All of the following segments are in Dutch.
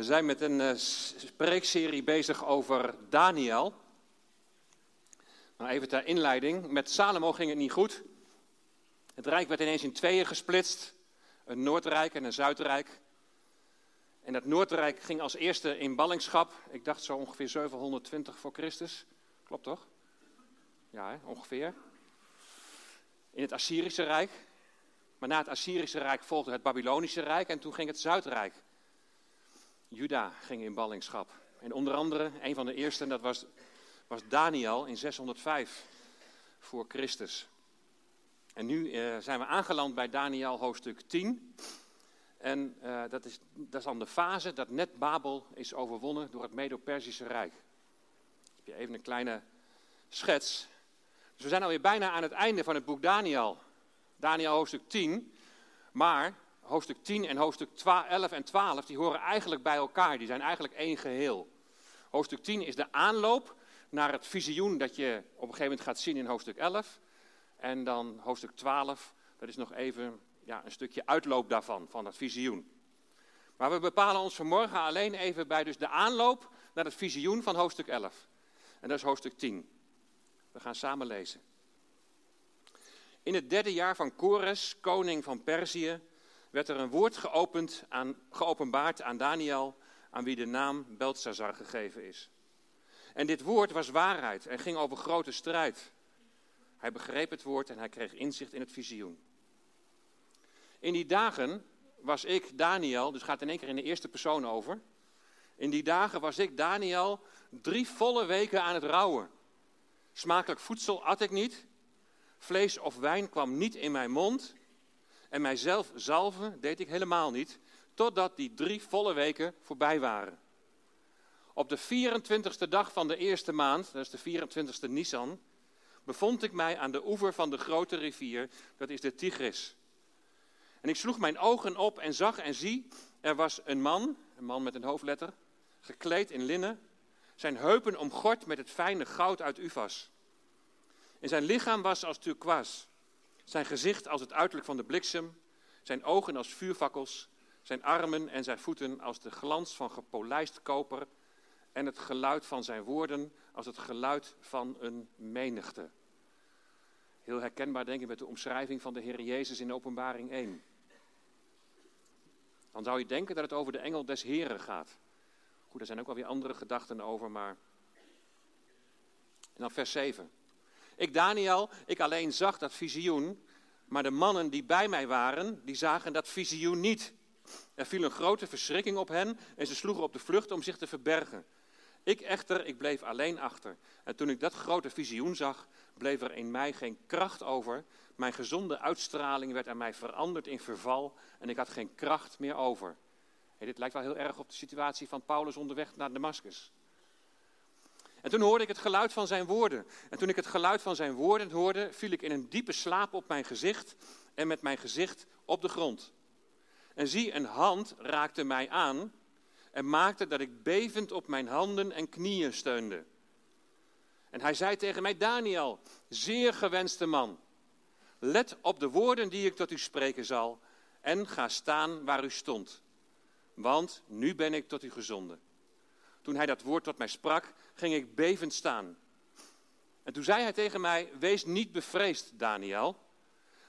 We zijn met een uh, spreekserie bezig over Daniel. Nou, even ter inleiding. Met Salomo ging het niet goed. Het rijk werd ineens in tweeën gesplitst. Een Noordrijk en een Zuidrijk. En dat Noordrijk ging als eerste in ballingschap. Ik dacht zo ongeveer 720 voor Christus. Klopt toch? Ja, ongeveer. In het Assyrische Rijk. Maar na het Assyrische Rijk volgde het Babylonische Rijk en toen ging het Zuidrijk. Juda ging in ballingschap. En onder andere, een van de eerste, dat was, was Daniel in 605 voor Christus. En nu eh, zijn we aangeland bij Daniel hoofdstuk 10. En uh, dat, is, dat is dan de fase dat net Babel is overwonnen door het Medo-Persische Rijk. Ik heb je even een kleine schets. Dus we zijn alweer bijna aan het einde van het boek Daniel. Daniel hoofdstuk 10. Maar hoofdstuk 10 en hoofdstuk 11 en 12, die horen eigenlijk bij elkaar. Die zijn eigenlijk één geheel. Hoofdstuk 10 is de aanloop naar het visioen dat je op een gegeven moment gaat zien in hoofdstuk 11. En dan hoofdstuk 12, dat is nog even ja, een stukje uitloop daarvan, van dat visioen. Maar we bepalen ons vanmorgen alleen even bij dus de aanloop naar het visioen van hoofdstuk 11. En dat is hoofdstuk 10. We gaan samen lezen. In het derde jaar van Kores, koning van Perzië, werd er een woord geopend aan, geopenbaard aan Daniel, aan wie de naam Beltzazar gegeven is. En dit woord was waarheid en ging over grote strijd. Hij begreep het woord en hij kreeg inzicht in het visioen. In die dagen was ik, Daniel, dus gaat in één keer in de eerste persoon over. In die dagen was ik, Daniel, drie volle weken aan het rouwen. Smakelijk voedsel at ik niet. Vlees of wijn kwam niet in mijn mond. En mijzelf zalven deed ik helemaal niet, totdat die drie volle weken voorbij waren. Op de 24ste dag van de eerste maand, dat is de 24ste Nisan, bevond ik mij aan de oever van de grote rivier, dat is de Tigris. En ik sloeg mijn ogen op en zag en zie, er was een man, een man met een hoofdletter, gekleed in linnen, zijn heupen omgord met het fijne goud uit Uvas. En zijn lichaam was als turquoise zijn gezicht als het uiterlijk van de bliksem, zijn ogen als vuurvakkels, zijn armen en zijn voeten als de glans van gepolijst koper en het geluid van zijn woorden als het geluid van een menigte. Heel herkenbaar denk ik met de omschrijving van de Heer Jezus in openbaring 1. Dan zou je denken dat het over de engel des Heren gaat. Goed, er zijn ook wel weer andere gedachten over, maar... En dan vers 7. Ik, Daniel, ik alleen zag dat visioen, maar de mannen die bij mij waren, die zagen dat visioen niet. Er viel een grote verschrikking op hen en ze sloegen op de vlucht om zich te verbergen. Ik echter, ik bleef alleen achter. En toen ik dat grote visioen zag, bleef er in mij geen kracht over. Mijn gezonde uitstraling werd aan mij veranderd in verval en ik had geen kracht meer over. dit lijkt wel heel erg op de situatie van Paulus onderweg naar Damascus. En toen hoorde ik het geluid van zijn woorden. En toen ik het geluid van zijn woorden hoorde, viel ik in een diepe slaap op mijn gezicht en met mijn gezicht op de grond. En zie, een hand raakte mij aan en maakte dat ik bevend op mijn handen en knieën steunde. En hij zei tegen mij, Daniel, zeer gewenste man, let op de woorden die ik tot u spreken zal en ga staan waar u stond. Want nu ben ik tot u gezonden. Toen hij dat woord tot mij sprak, ging ik bevend staan. En toen zei hij tegen mij: Wees niet bevreesd, Daniel.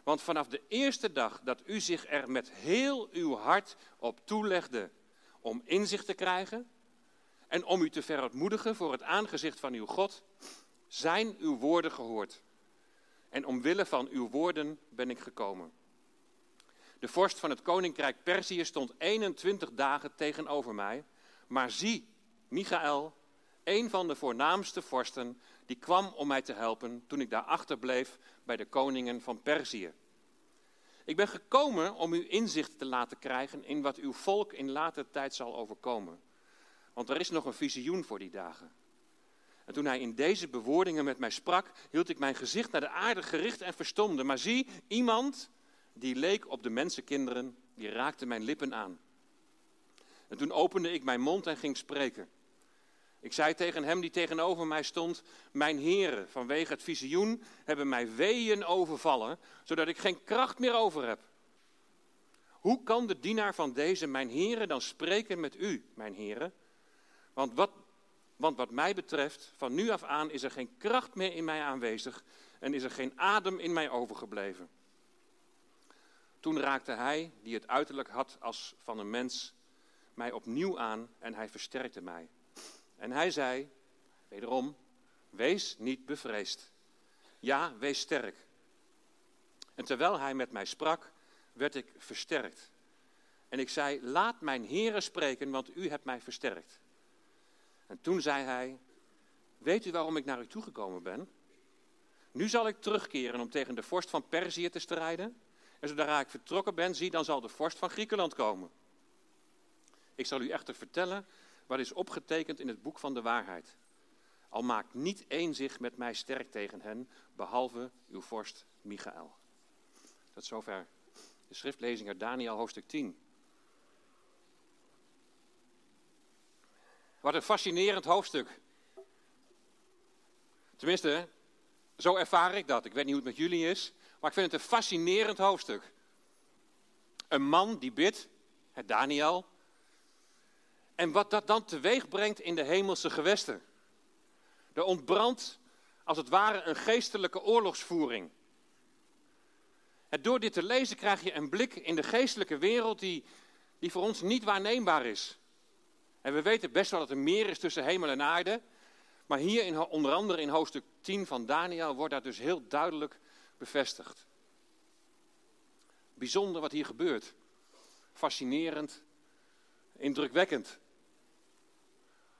Want vanaf de eerste dag dat u zich er met heel uw hart op toelegde om inzicht te krijgen en om u te verontmoedigen voor het aangezicht van uw God, zijn uw woorden gehoord. En omwille van uw woorden ben ik gekomen. De vorst van het koninkrijk Perzië stond 21 dagen tegenover mij, maar zie, Michael, een van de voornaamste vorsten, die kwam om mij te helpen toen ik daar achterbleef bij de koningen van Perzië. Ik ben gekomen om u inzicht te laten krijgen in wat uw volk in later tijd zal overkomen. Want er is nog een visioen voor die dagen. En toen hij in deze bewoordingen met mij sprak, hield ik mijn gezicht naar de aarde gericht en verstomde. Maar zie, iemand die leek op de mensenkinderen, die raakte mijn lippen aan. En toen opende ik mijn mond en ging spreken. Ik zei tegen hem die tegenover mij stond: Mijn heren, vanwege het visioen hebben mij weeën overvallen, zodat ik geen kracht meer over heb. Hoe kan de dienaar van deze, mijn heren, dan spreken met u, mijn heren? Want wat, want wat mij betreft, van nu af aan is er geen kracht meer in mij aanwezig en is er geen adem in mij overgebleven. Toen raakte hij, die het uiterlijk had als van een mens, mij opnieuw aan en hij versterkte mij. En hij zei, wederom, wees niet bevreesd. Ja, wees sterk. En terwijl hij met mij sprak, werd ik versterkt. En ik zei, laat mijn heren spreken, want u hebt mij versterkt. En toen zei hij, weet u waarom ik naar u toegekomen ben? Nu zal ik terugkeren om tegen de vorst van Perzië te strijden. En zodra ik vertrokken ben, zie, dan zal de vorst van Griekenland komen. Ik zal u echter vertellen wat is opgetekend in het boek van de waarheid. Al maakt niet één zich met mij sterk tegen hen, behalve uw vorst Michael. Tot zover de schriftlezing uit Daniel hoofdstuk 10. Wat een fascinerend hoofdstuk. Tenminste, zo ervaar ik dat. Ik weet niet hoe het met jullie is, maar ik vind het een fascinerend hoofdstuk. Een man die bidt, het Daniel, en wat dat dan teweeg brengt in de hemelse gewesten. Er ontbrandt als het ware een geestelijke oorlogsvoering. En door dit te lezen krijg je een blik in de geestelijke wereld die, die voor ons niet waarneembaar is. En we weten best wel dat er meer is tussen hemel en aarde. Maar hier, in, onder andere in hoofdstuk 10 van Daniel, wordt dat dus heel duidelijk bevestigd. Bijzonder wat hier gebeurt. Fascinerend, indrukwekkend.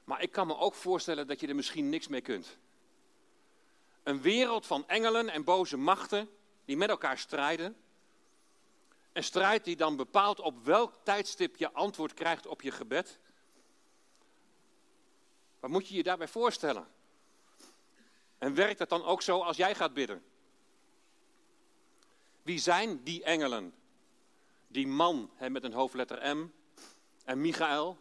Maar ik kan me ook voorstellen dat je er misschien niks mee kunt. Een wereld van engelen en boze machten die met elkaar strijden. Een strijd die dan bepaalt op welk tijdstip je antwoord krijgt op je gebed. Wat moet je je daarbij voorstellen? En werkt dat dan ook zo als jij gaat bidden? Wie zijn die engelen? Die man met een hoofdletter M en Michael.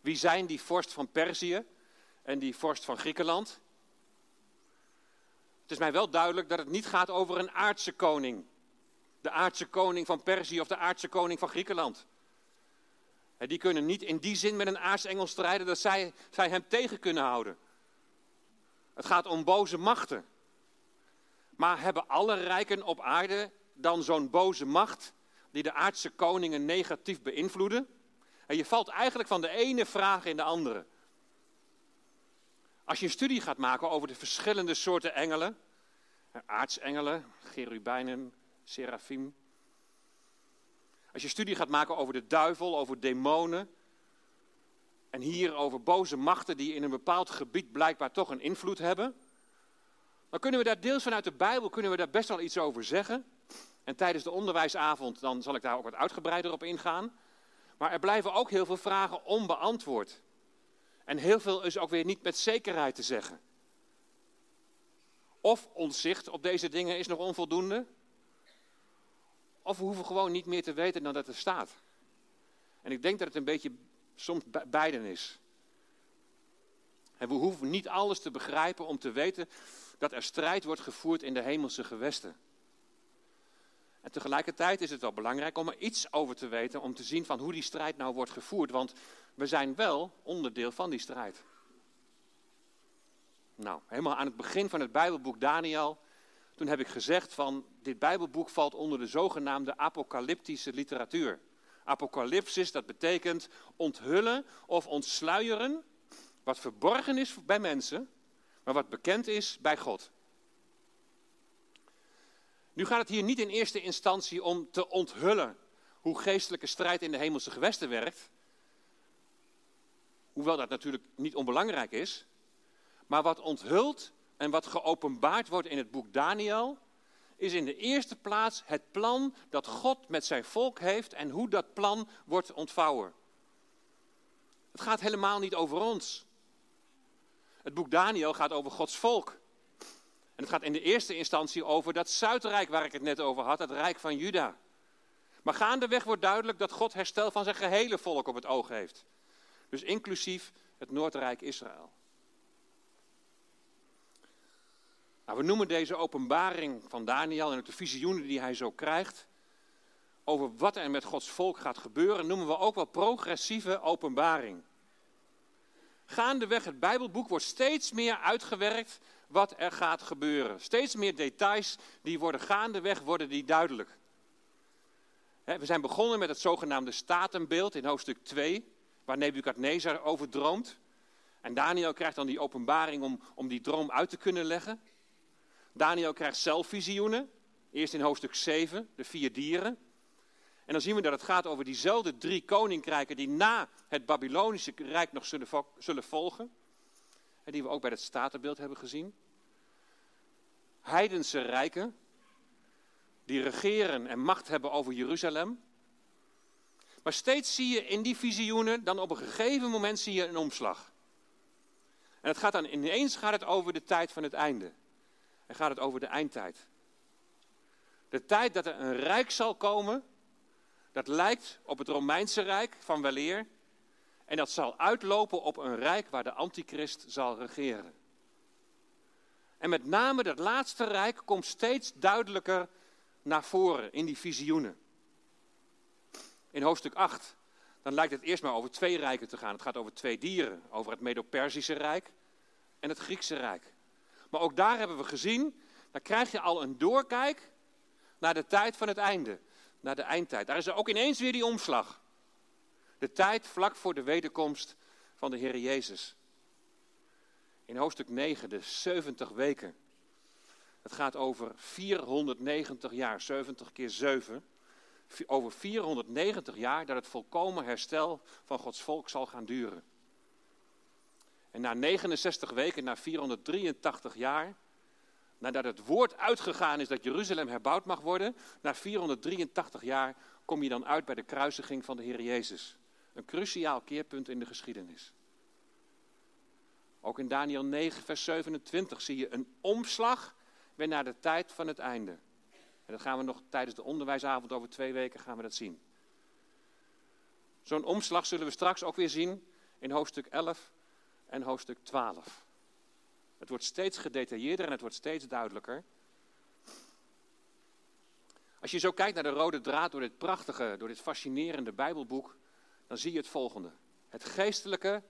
Wie zijn die vorst van Perzië en die vorst van Griekenland? Het is mij wel duidelijk dat het niet gaat over een aardse koning. De aardse koning van Perzië of de aardse koning van Griekenland. Die kunnen niet in die zin met een aartsengel strijden dat zij, zij hem tegen kunnen houden. Het gaat om boze machten. Maar hebben alle rijken op aarde dan zo'n boze macht die de aardse koningen negatief beïnvloeden? En je valt eigenlijk van de ene vraag in de andere. Als je een studie gaat maken over de verschillende soorten engelen, aartsengelen, cherubijnen, serafim. Als je een studie gaat maken over de duivel, over demonen, en hier over boze machten die in een bepaald gebied blijkbaar toch een invloed hebben, dan kunnen we daar deels vanuit de Bijbel kunnen we daar best wel iets over zeggen. En tijdens de onderwijsavond dan zal ik daar ook wat uitgebreider op ingaan. Maar er blijven ook heel veel vragen onbeantwoord. En heel veel is ook weer niet met zekerheid te zeggen. Of ons zicht op deze dingen is nog onvoldoende. Of we hoeven gewoon niet meer te weten dan dat er staat. En ik denk dat het een beetje soms beiden is. En we hoeven niet alles te begrijpen om te weten dat er strijd wordt gevoerd in de hemelse gewesten. En tegelijkertijd is het wel belangrijk om er iets over te weten, om te zien van hoe die strijd nou wordt gevoerd, want we zijn wel onderdeel van die strijd. Nou, helemaal aan het begin van het Bijbelboek Daniel, toen heb ik gezegd van dit Bijbelboek valt onder de zogenaamde apocalyptische literatuur. Apocalypsis, dat betekent onthullen of ontsluieren wat verborgen is bij mensen, maar wat bekend is bij God. Nu gaat het hier niet in eerste instantie om te onthullen hoe geestelijke strijd in de hemelse gewesten werkt. Hoewel dat natuurlijk niet onbelangrijk is. Maar wat onthult en wat geopenbaard wordt in het boek Daniel, is in de eerste plaats het plan dat God met zijn volk heeft en hoe dat plan wordt ontvouwen. Het gaat helemaal niet over ons. Het boek Daniel gaat over Gods volk. En het gaat in de eerste instantie over dat Zuidrijk waar ik het net over had, het Rijk van Juda. Maar gaandeweg wordt duidelijk dat God herstel van zijn gehele volk op het oog heeft. Dus inclusief het Noordrijk Israël. Nou, we noemen deze openbaring van Daniel en ook de visioenen die hij zo krijgt, over wat er met Gods volk gaat gebeuren, noemen we ook wel progressieve openbaring. Gaandeweg het Bijbelboek wordt steeds meer uitgewerkt wat er gaat gebeuren. Steeds meer details die worden gaandeweg worden die duidelijk. We zijn begonnen met het zogenaamde statenbeeld in hoofdstuk 2, waar Nebukadnezar over droomt. En Daniel krijgt dan die openbaring om, om die droom uit te kunnen leggen. Daniel krijgt zelf visioenen. Eerst in hoofdstuk 7, de vier dieren. En dan zien we dat het gaat over diezelfde drie koninkrijken die na het Babylonische Rijk nog zullen, zullen volgen. Die we ook bij het statenbeeld hebben gezien. Heidense rijken, die regeren en macht hebben over Jeruzalem. Maar steeds zie je in die visioenen, dan op een gegeven moment zie je een omslag. En het gaat dan ineens gaat het over de tijd van het einde. En gaat het over de eindtijd. De tijd dat er een rijk zal komen, dat lijkt op het Romeinse Rijk van weleer. En dat zal uitlopen op een rijk waar de antichrist zal regeren. En met name dat laatste rijk komt steeds duidelijker naar voren in die visioenen. In hoofdstuk 8, dan lijkt het eerst maar over twee rijken te gaan. Het gaat over twee dieren, over het Medo-Persische Rijk en het Griekse Rijk. Maar ook daar hebben we gezien, dan krijg je al een doorkijk naar de tijd van het einde, naar de eindtijd. Daar is er ook ineens weer die omslag. De tijd vlak voor de wederkomst van de Heer Jezus. In hoofdstuk 9, de 70 weken. Het gaat over 490 jaar, 70 keer 7. Over 490 jaar dat het volkomen herstel van Gods volk zal gaan duren. En na 69 weken, na 483 jaar, nadat het woord uitgegaan is dat Jeruzalem herbouwd mag worden, na 483 jaar kom je dan uit bij de kruisiging van de Heer Jezus. Een cruciaal keerpunt in de geschiedenis. Ook in Daniel 9, vers 27 zie je een omslag weer naar de tijd van het einde. En dat gaan we nog tijdens de onderwijsavond over twee weken gaan we dat zien. Zo'n omslag zullen we straks ook weer zien in hoofdstuk 11 en hoofdstuk 12. Het wordt steeds gedetailleerder en het wordt steeds duidelijker. Als je zo kijkt naar de rode draad door dit prachtige, door dit fascinerende Bijbelboek, dan zie je het volgende. Het geestelijke,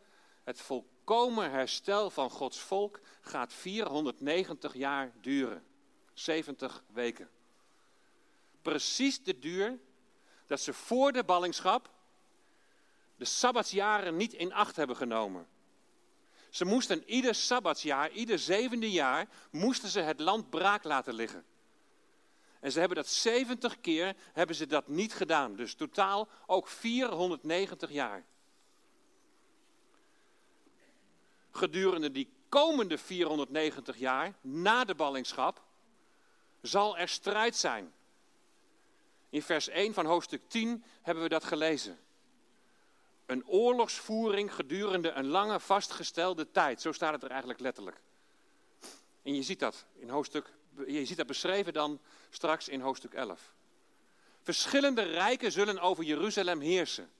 het volkomen herstel van Gods volk gaat 490 jaar duren. 70 weken. Precies de duur dat ze voor de ballingschap de sabbatsjaren niet in acht hebben genomen. Ze moesten ieder sabbatsjaar, ieder zevende jaar, moesten ze het land braak laten liggen. En ze hebben dat 70 keer, hebben ze dat niet gedaan. Dus totaal ook 490 jaar. Gedurende die komende 490 jaar, na de ballingschap, zal er strijd zijn. In vers 1 van hoofdstuk 10 hebben we dat gelezen. Een oorlogsvoering gedurende een lange vastgestelde tijd. Zo staat het er eigenlijk letterlijk. En je ziet dat, in hoofdstuk, je ziet dat beschreven dan straks in hoofdstuk 11. Verschillende rijken zullen over Jeruzalem heersen.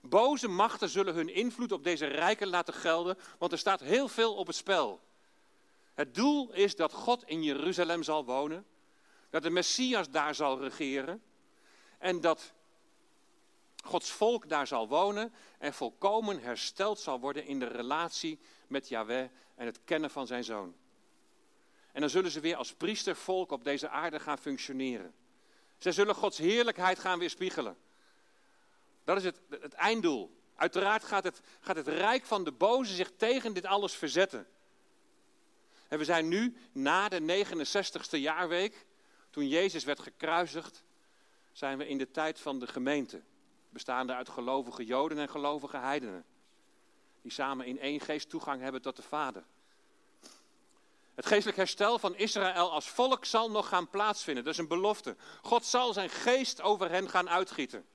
Boze machten zullen hun invloed op deze rijken laten gelden, want er staat heel veel op het spel. Het doel is dat God in Jeruzalem zal wonen, dat de Messias daar zal regeren en dat Gods volk daar zal wonen en volkomen hersteld zal worden in de relatie met Yahweh en het kennen van zijn zoon. En dan zullen ze weer als priestervolk op deze aarde gaan functioneren. Zij zullen Gods heerlijkheid gaan weerspiegelen. Dat is het, het einddoel. Uiteraard gaat het, gaat het rijk van de boze zich tegen dit alles verzetten. En we zijn nu na de 69ste jaarweek, toen Jezus werd gekruisigd, zijn we in de tijd van de gemeente bestaande uit gelovige Joden en gelovige heidenen. Die samen in één geest toegang hebben tot de Vader. Het geestelijk herstel van Israël als volk zal nog gaan plaatsvinden. Dat is een belofte. God zal zijn geest over hen gaan uitgieten.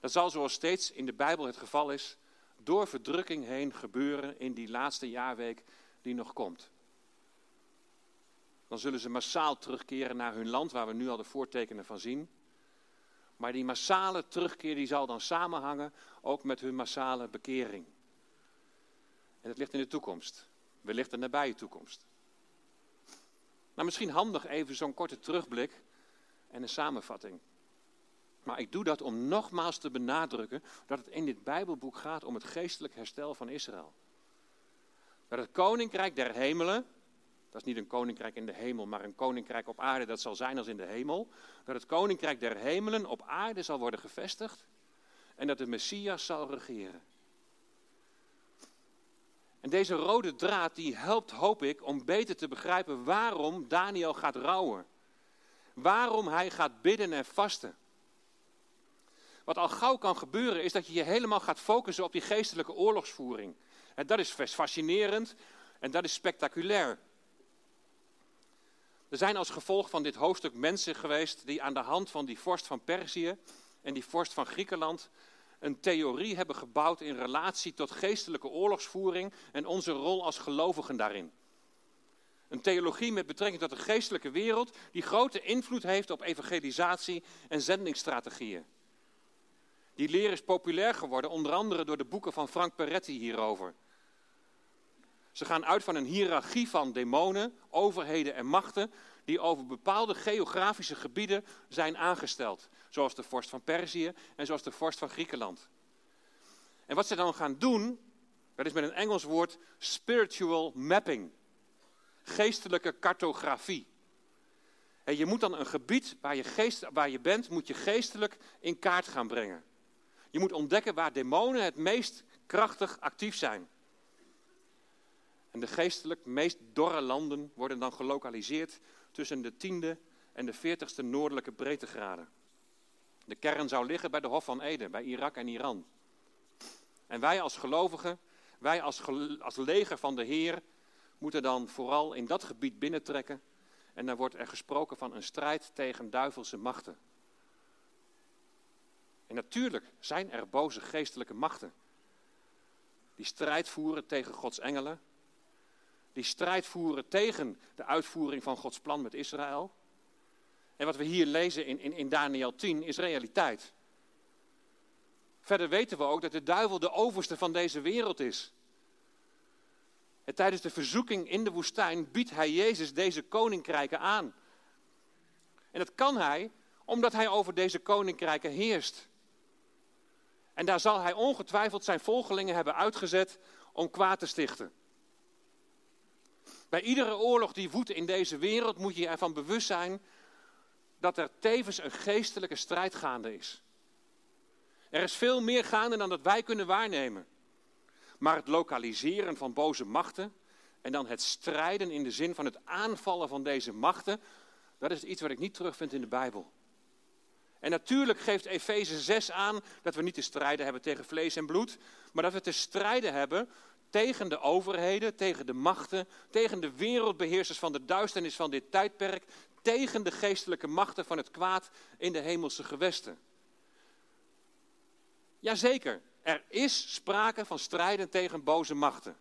Dat zal zoals steeds in de Bijbel het geval is, door verdrukking heen gebeuren in die laatste jaarweek die nog komt. Dan zullen ze massaal terugkeren naar hun land, waar we nu al de voortekenen van zien. Maar die massale terugkeer die zal dan samenhangen ook met hun massale bekering. En het ligt in de toekomst. Wellicht een nabije toekomst. Nou, misschien handig even zo'n korte terugblik en een samenvatting. Maar ik doe dat om nogmaals te benadrukken dat het in dit Bijbelboek gaat om het geestelijk herstel van Israël. Dat het koninkrijk der hemelen, dat is niet een koninkrijk in de hemel, maar een koninkrijk op aarde, dat zal zijn als in de hemel. Dat het koninkrijk der hemelen op aarde zal worden gevestigd en dat de Messias zal regeren. En deze rode draad die helpt, hoop ik, om beter te begrijpen waarom Daniel gaat rouwen. Waarom hij gaat bidden en vasten. Wat al gauw kan gebeuren is dat je je helemaal gaat focussen op die geestelijke oorlogsvoering. En dat is fascinerend en dat is spectaculair. Er zijn als gevolg van dit hoofdstuk mensen geweest die aan de hand van die vorst van Perzië en die vorst van Griekenland een theorie hebben gebouwd in relatie tot geestelijke oorlogsvoering en onze rol als gelovigen daarin. Een theologie met betrekking tot de geestelijke wereld die grote invloed heeft op evangelisatie en zendingsstrategieën. Die leer is populair geworden, onder andere door de boeken van Frank Peretti hierover. Ze gaan uit van een hiërarchie van demonen, overheden en machten die over bepaalde geografische gebieden zijn aangesteld. Zoals de vorst van Perzië en zoals de vorst van Griekenland. En wat ze dan gaan doen, dat is met een Engels woord spiritual mapping. Geestelijke cartografie. En je moet dan een gebied waar je, geest, waar je bent, moet je geestelijk in kaart gaan brengen. Je moet ontdekken waar demonen het meest krachtig actief zijn. En de geestelijk meest dorre landen worden dan gelokaliseerd tussen de tiende en de veertigste noordelijke breedtegraden. De kern zou liggen bij de Hof van Eden, bij Irak en Iran. En wij als gelovigen, wij als, als leger van de Heer, moeten dan vooral in dat gebied binnentrekken. En dan wordt er gesproken van een strijd tegen duivelse machten. En natuurlijk zijn er boze geestelijke machten. Die strijd voeren tegen Gods engelen. Die strijd voeren tegen de uitvoering van Gods plan met Israël. En wat we hier lezen in, in, in Daniel 10 is realiteit. Verder weten we ook dat de duivel de overste van deze wereld is. En tijdens de verzoeking in de woestijn biedt hij Jezus deze koninkrijken aan. En dat kan hij omdat hij over deze koninkrijken heerst. En daar zal hij ongetwijfeld zijn volgelingen hebben uitgezet om kwaad te stichten. Bij iedere oorlog die woedt in deze wereld moet je ervan bewust zijn dat er tevens een geestelijke strijd gaande is. Er is veel meer gaande dan dat wij kunnen waarnemen. Maar het lokaliseren van boze machten en dan het strijden in de zin van het aanvallen van deze machten, dat is iets wat ik niet terugvind in de Bijbel. En natuurlijk geeft Efeze 6 aan dat we niet te strijden hebben tegen vlees en bloed, maar dat we te strijden hebben tegen de overheden, tegen de machten, tegen de wereldbeheersers van de duisternis van dit tijdperk, tegen de geestelijke machten van het kwaad in de hemelse gewesten. Jazeker, er is sprake van strijden tegen boze machten.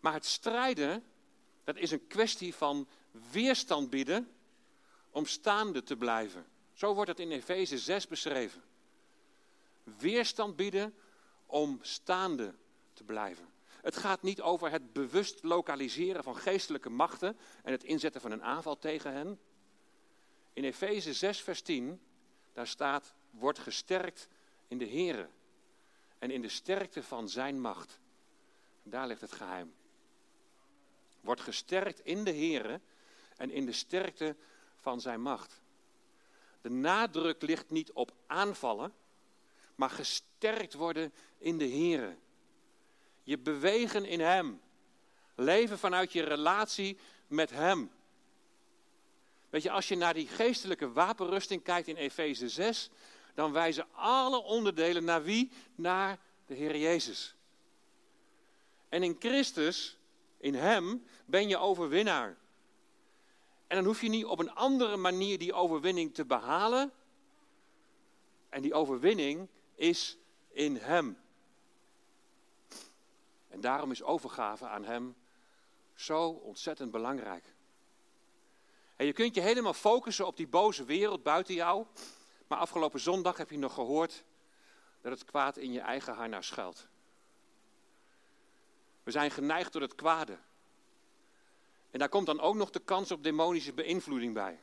Maar het strijden, dat is een kwestie van weerstand bieden om staande te blijven. Zo wordt het in Efeze 6 beschreven. Weerstand bieden om staande te blijven. Het gaat niet over het bewust lokaliseren van geestelijke machten en het inzetten van een aanval tegen hen. In Efeze 6, vers 10, daar staat, wordt gesterkt in de Here en in de sterkte van zijn macht. Daar ligt het geheim. Wordt gesterkt in de Here en in de sterkte van zijn macht. De nadruk ligt niet op aanvallen, maar gesterkt worden in de Here. Je bewegen in Hem. Leven vanuit je relatie met Hem. Weet je, als je naar die geestelijke wapenrusting kijkt in Efeze 6, dan wijzen alle onderdelen naar wie? Naar de Heer Jezus. En in Christus, in Hem, ben je overwinnaar. En dan hoef je niet op een andere manier die overwinning te behalen. En die overwinning is in Hem. En daarom is overgave aan Hem zo ontzettend belangrijk. En je kunt je helemaal focussen op die boze wereld buiten jou. Maar afgelopen zondag heb je nog gehoord dat het kwaad in je eigen harnas schuilt. We zijn geneigd door het kwade. En daar komt dan ook nog de kans op demonische beïnvloeding bij.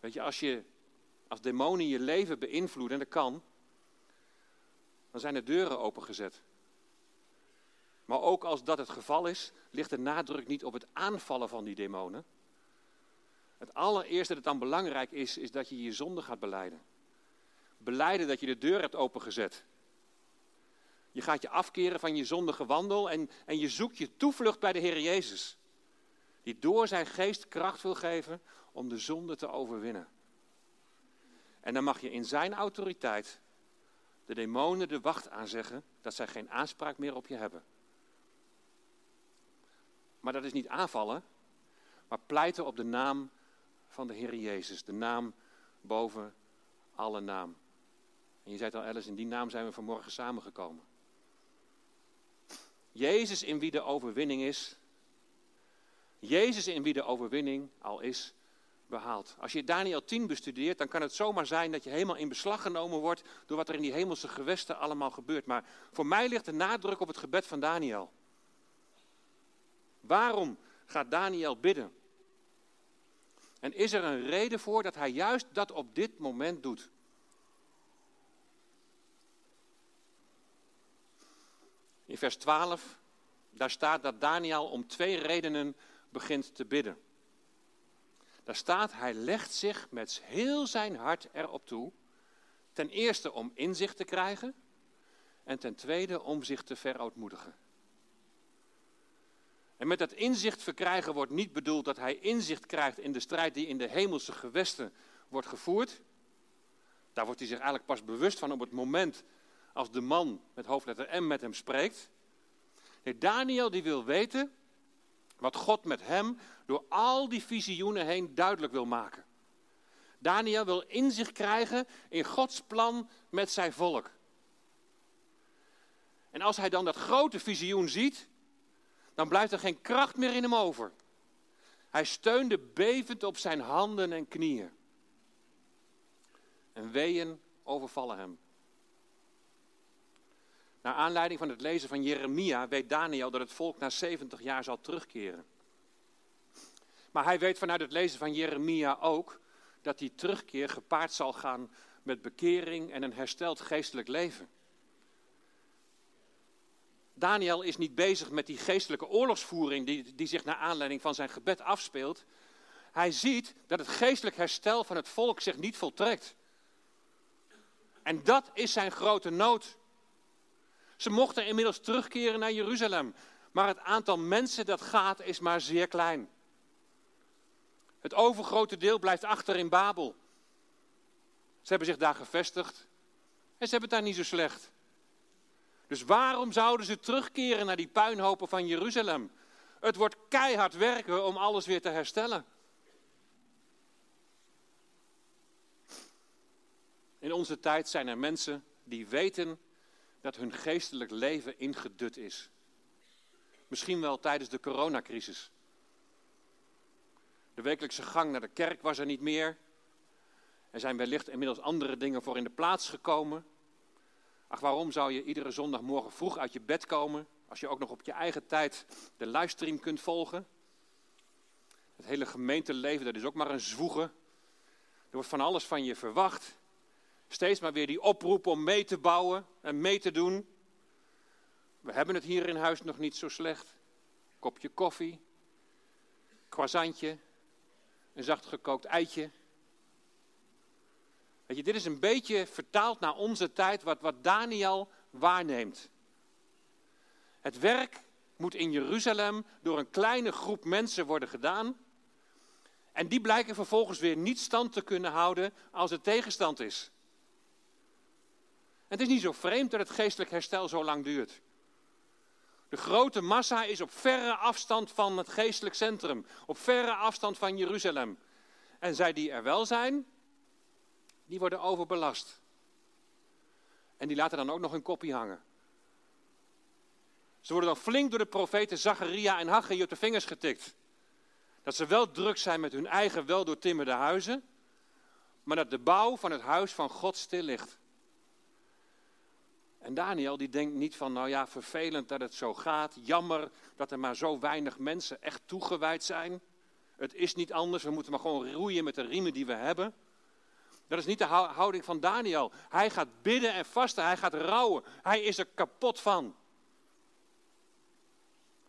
Weet je, als, je, als demonen je leven beïnvloeden, en dat kan, dan zijn de deuren opengezet. Maar ook als dat het geval is, ligt de nadruk niet op het aanvallen van die demonen. Het allereerste dat dan belangrijk is, is dat je je zonde gaat beleiden. Beleiden dat je de deur hebt opengezet. Je gaat je afkeren van je zondige wandel en, en je zoekt je toevlucht bij de Heer Jezus. Die door zijn geest kracht wil geven om de zonde te overwinnen. En dan mag je in zijn autoriteit de demonen de wacht aanzeggen dat zij geen aanspraak meer op je hebben. Maar dat is niet aanvallen, maar pleiten op de naam van de Heer Jezus. De naam boven alle naam. En je zei het al, Alice, in die naam zijn we vanmorgen samengekomen. Jezus in wie de overwinning is. Jezus in wie de overwinning al is behaald. Als je Daniel 10 bestudeert, dan kan het zomaar zijn dat je helemaal in beslag genomen wordt door wat er in die hemelse gewesten allemaal gebeurt. Maar voor mij ligt de nadruk op het gebed van Daniel. Waarom gaat Daniel bidden? En is er een reden voor dat hij juist dat op dit moment doet? In vers 12, daar staat dat Daniel om twee redenen begint te bidden. Daar staat, hij legt zich met heel zijn hart erop toe. Ten eerste om inzicht te krijgen en ten tweede om zich te verootmoedigen. En met dat inzicht verkrijgen wordt niet bedoeld dat hij inzicht krijgt in de strijd die in de hemelse gewesten wordt gevoerd. Daar wordt hij zich eigenlijk pas bewust van op het moment als de man met hoofdletter M met hem spreekt. Nee, Daniel die wil weten wat God met hem door al die visioenen heen duidelijk wil maken. Daniel wil inzicht krijgen in Gods plan met zijn volk. En als hij dan dat grote visioen ziet, dan blijft er geen kracht meer in hem over. Hij steunde bevend op zijn handen en knieën. En weeën overvallen hem. Naar aanleiding van het lezen van Jeremia weet Daniel dat het volk na 70 jaar zal terugkeren. Maar hij weet vanuit het lezen van Jeremia ook dat die terugkeer gepaard zal gaan met bekering en een hersteld geestelijk leven. Daniel is niet bezig met die geestelijke oorlogsvoering die, die zich naar aanleiding van zijn gebed afspeelt. Hij ziet dat het geestelijk herstel van het volk zich niet voltrekt. En dat is zijn grote nood. Ze mochten inmiddels terugkeren naar Jeruzalem, maar het aantal mensen dat gaat is maar zeer klein. Het overgrote deel blijft achter in Babel. Ze hebben zich daar gevestigd en ze hebben het daar niet zo slecht. Dus waarom zouden ze terugkeren naar die puinhopen van Jeruzalem? Het wordt keihard werken om alles weer te herstellen. In onze tijd zijn er mensen die weten dat hun geestelijk leven ingedut is. Misschien wel tijdens de coronacrisis. De wekelijkse gang naar de kerk was er niet meer. Er zijn wellicht inmiddels andere dingen voor in de plaats gekomen. Ach, waarom zou je iedere zondagmorgen vroeg uit je bed komen, als je ook nog op je eigen tijd de livestream kunt volgen? Het hele gemeenteleven, dat is ook maar een zwoegen. Er wordt van alles van je verwacht. Steeds maar weer die oproep om mee te bouwen en mee te doen. We hebben het hier in huis nog niet zo slecht. Kopje koffie, croissantje, een zacht gekookt eitje. Weet je, dit is een beetje vertaald naar onze tijd wat, wat Daniel waarneemt. Het werk moet in Jeruzalem door een kleine groep mensen worden gedaan. En die blijken vervolgens weer niet stand te kunnen houden als er tegenstand is. Het is niet zo vreemd dat het geestelijk herstel zo lang duurt. De grote massa is op verre afstand van het geestelijk centrum, op verre afstand van Jeruzalem. En zij die er wel zijn, die worden overbelast. En die laten dan ook nog een kopie hangen. Ze worden dan flink door de profeten Zacharia en Haggai op de vingers getikt. Dat ze wel druk zijn met hun eigen wel doortimmerde huizen, maar dat de bouw van het huis van God stil ligt. En Daniel die denkt niet van, nou ja, vervelend dat het zo gaat, jammer dat er maar zo weinig mensen echt toegewijd zijn. Het is niet anders, we moeten maar gewoon roeien met de riemen die we hebben. Dat is niet de houding van Daniel. Hij gaat bidden en vasten, hij gaat rouwen. Hij is er kapot van.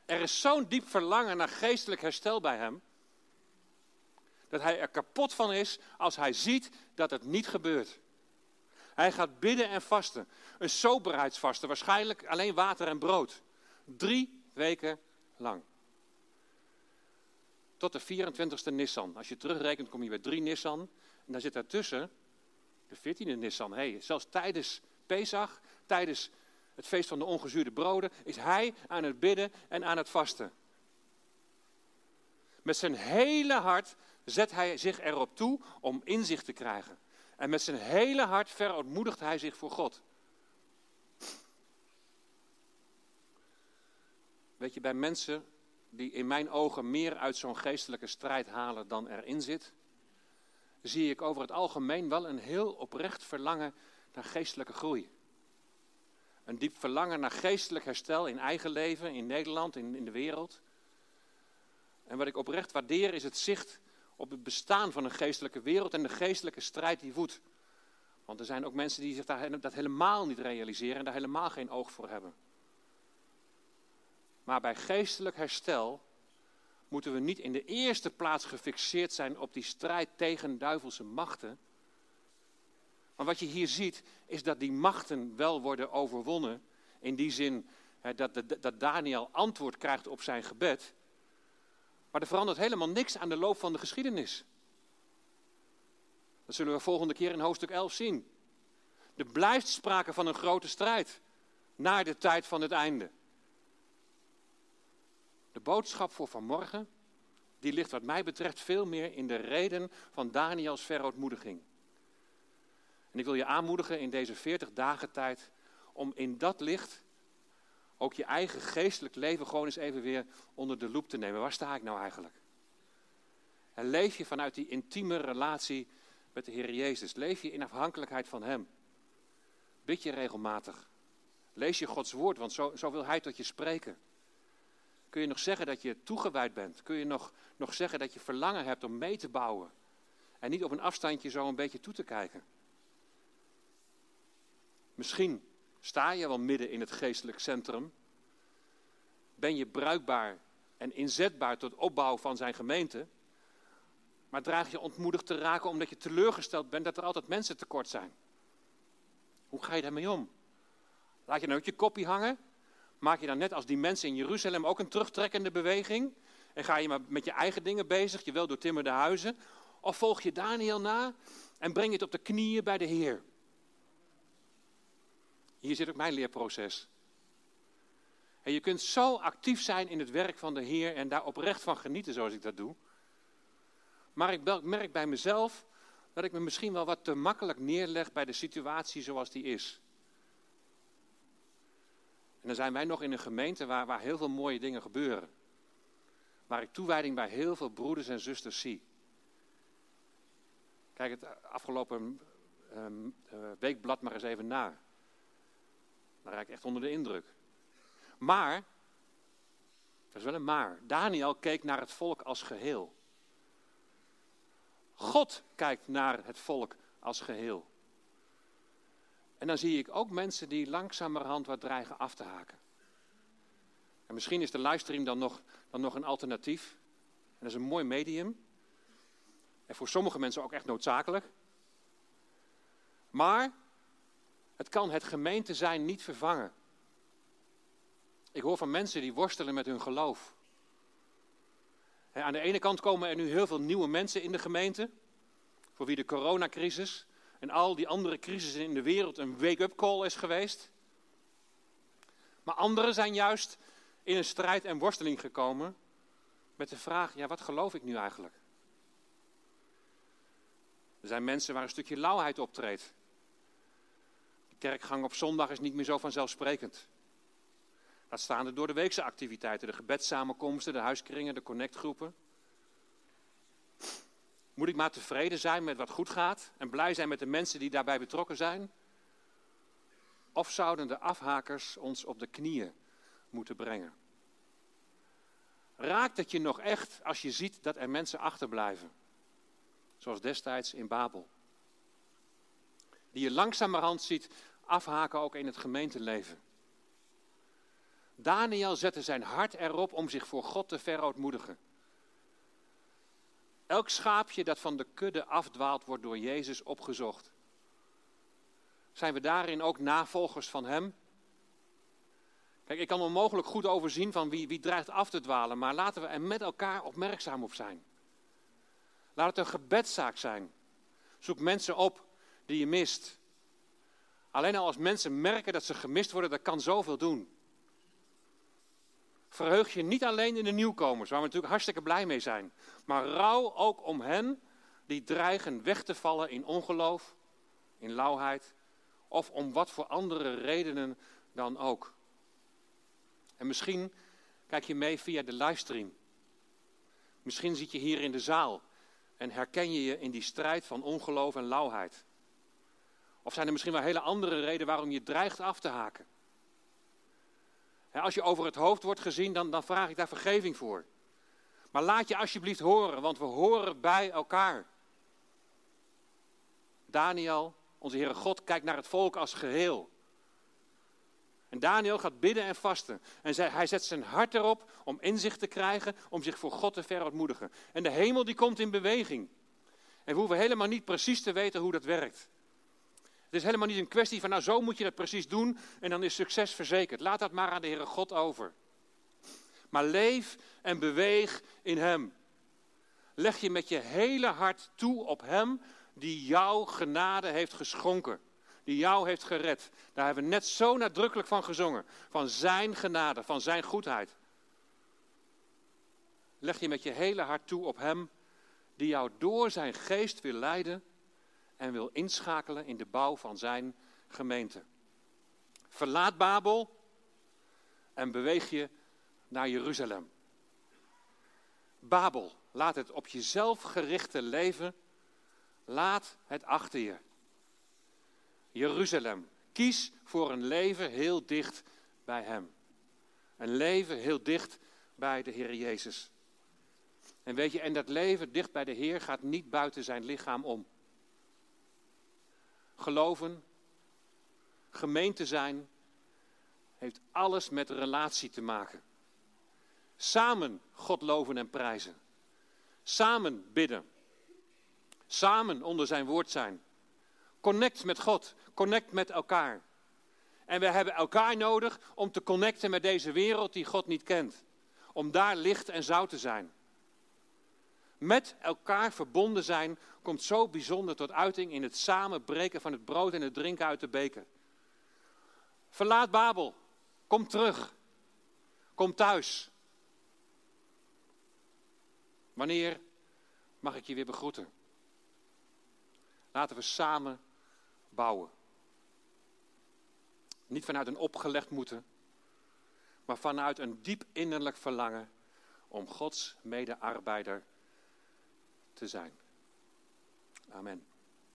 Er is zo'n diep verlangen naar geestelijk herstel bij hem. Dat hij er kapot van is als hij ziet dat het niet gebeurt. Hij gaat bidden en vasten. Een soberheidsvasten, waarschijnlijk alleen water en brood. Drie weken lang. Tot de 24e Nissan. Als je terugrekent kom je bij drie Nissan. En daar zit daartussen de 14e Nissan. Hey, zelfs tijdens Pesach, tijdens het feest van de ongezuurde broden, is hij aan het bidden en aan het vasten. Met zijn hele hart zet hij zich erop toe om inzicht te krijgen. En met zijn hele hart verootmoedigt hij zich voor God. Weet je, bij mensen die in mijn ogen meer uit zo'n geestelijke strijd halen dan erin zit, zie ik over het algemeen wel een heel oprecht verlangen naar geestelijke groei. Een diep verlangen naar geestelijk herstel in eigen leven, in Nederland, in, in de wereld. En wat ik oprecht waardeer is het zicht op het bestaan van een geestelijke wereld en de geestelijke strijd die voedt. Want er zijn ook mensen die zich daar, dat helemaal niet realiseren en daar helemaal geen oog voor hebben. Maar bij geestelijk herstel moeten we niet in de eerste plaats gefixeerd zijn op die strijd tegen duivelse machten. Maar wat je hier ziet, is dat die machten wel worden overwonnen. In die zin hè, dat, dat Daniel antwoord krijgt op zijn gebed. Maar er verandert helemaal niks aan de loop van de geschiedenis. Dat zullen we volgende keer in hoofdstuk 11 zien. Er blijft sprake van een grote strijd. Naar de tijd van het einde. De boodschap voor vanmorgen, die ligt wat mij betreft veel meer in de reden van Daniels verootmoediging. En ik wil je aanmoedigen in deze 40 dagen tijd om in dat licht ook je eigen geestelijk leven gewoon eens even weer onder de loep te nemen. Waar sta ik nou eigenlijk? En leef je vanuit die intieme relatie met de Heer Jezus? Leef je in afhankelijkheid van Hem? Bid je regelmatig? Lees je Gods woord, want zo, zo wil Hij tot je spreken. Kun je nog zeggen dat je toegewijd bent? Kun je nog, nog zeggen dat je verlangen hebt om mee te bouwen? En niet op een afstandje zo een beetje toe te kijken. Misschien sta je wel midden in het geestelijk centrum. Ben je bruikbaar en inzetbaar tot opbouw van zijn gemeente. Maar draag je ontmoedigd te raken omdat je teleurgesteld bent dat er altijd mensen tekort zijn. Hoe ga je daarmee om? Laat je nou je kopie hangen? Maak je dan net als die mensen in Jeruzalem ook een terugtrekkende beweging? En ga je maar met je eigen dingen bezig, je wel door timmerde huizen? Of volg je Daniel na en breng je het op de knieën bij de Heer? Hier zit ook mijn leerproces. En je kunt zo actief zijn in het werk van de Heer en daar oprecht van genieten zoals ik dat doe. Maar ik merk bij mezelf dat ik me misschien wel wat te makkelijk neerleg bij de situatie zoals die is. En dan zijn wij nog in een gemeente waar, waar heel veel mooie dingen gebeuren. Waar ik toewijding bij heel veel broeders en zusters zie. Kijk het afgelopen ehm, eh, weekblad maar eens even na. Dan raak ik echt onder de indruk. Maar, er is wel een maar. Daniel keek naar het volk als geheel. God kijkt naar het volk als geheel. En dan zie ik ook mensen die langzamerhand wat dreigen af te haken. En misschien is de livestream dan nog, dan nog een alternatief. En dat is een mooi medium. En voor sommige mensen ook echt noodzakelijk. Maar het kan het gemeente zijn niet vervangen. Ik hoor van mensen die worstelen met hun geloof. Aan de ene kant komen er nu heel veel nieuwe mensen in de gemeente, voor wie de coronacrisis en al die andere crisissen in de wereld een wake-up call is geweest. Maar anderen zijn juist in een strijd en worsteling gekomen met de vraag, ja wat geloof ik nu eigenlijk? Er zijn mensen waar een stukje lauwheid optreedt. De kerkgang op zondag is niet meer zo vanzelfsprekend. Dat staan er door de weekse activiteiten, de gebedssamenkomsten, de huiskringen, de connectgroepen. Moet ik maar tevreden zijn met wat goed gaat en blij zijn met de mensen die daarbij betrokken zijn? Of zouden de afhakers ons op de knieën moeten brengen? Raakt het je nog echt als je ziet dat er mensen achterblijven? Zoals destijds in Babel. Die je langzamerhand ziet afhaken ook in het gemeenteleven. Daniel zette zijn hart erop om zich voor God te verootmoedigen. Elk schaapje dat van de kudde afdwaalt, wordt door Jezus opgezocht. Zijn we daarin ook navolgers van Hem? Kijk, ik kan onmogelijk goed overzien van wie, wie dreigt af te dwalen, maar laten we er met elkaar opmerkzaam op zijn. Laat het een gebedzaak zijn. Zoek mensen op die je mist. Alleen al als mensen merken dat ze gemist worden, dat kan zoveel doen. Verheug je niet alleen in de nieuwkomers, waar we natuurlijk hartstikke blij mee zijn, maar rouw ook om hen die dreigen weg te vallen in ongeloof, in lauwheid of om wat voor andere redenen dan ook. En misschien kijk je mee via de livestream. Misschien zit je hier in de zaal en herken je je in die strijd van ongeloof en lauwheid. Of zijn er misschien wel hele andere redenen waarom je dreigt af te haken? Als je over het hoofd wordt gezien, dan, dan vraag ik daar vergeving voor. Maar laat je alsjeblieft horen, want we horen bij elkaar. Daniel, onze Heere God, kijkt naar het volk als geheel. En Daniel gaat bidden en vasten. En hij zet zijn hart erop om inzicht te krijgen, om zich voor God te verontmoedigen. En de hemel die komt in beweging. En we hoeven helemaal niet precies te weten hoe dat werkt. Het is helemaal niet een kwestie van, nou zo moet je dat precies doen en dan is succes verzekerd. Laat dat maar aan de Heere God over. Maar leef en beweeg in Hem. Leg je met je hele hart toe op Hem die jouw genade heeft geschonken. Die jou heeft gered. Daar hebben we net zo nadrukkelijk van gezongen. Van Zijn genade, van Zijn goedheid. Leg je met je hele hart toe op Hem die jou door Zijn geest wil leiden en wil inschakelen in de bouw van zijn gemeente. Verlaat Babel en beweeg je naar Jeruzalem. Babel, laat het op jezelf gerichte leven, laat het achter je. Jeruzalem, kies voor een leven heel dicht bij Hem. Een leven heel dicht bij de Heer Jezus. En weet je, en dat leven dicht bij de Heer gaat niet buiten zijn lichaam om geloven, gemeente zijn, heeft alles met relatie te maken. Samen God loven en prijzen. Samen bidden. Samen onder zijn woord zijn. Connect met God, connect met elkaar. En we hebben elkaar nodig om te connecten met deze wereld die God niet kent. Om daar licht en zout te zijn met elkaar verbonden zijn, komt zo bijzonder tot uiting in het samenbreken van het brood en het drinken uit de beker. Verlaat Babel. Kom terug. Kom thuis. Wanneer mag ik je weer begroeten? Laten we samen bouwen. Niet vanuit een opgelegd moeten, maar vanuit een diep innerlijk verlangen om Gods medearbeider te zijn. Amen.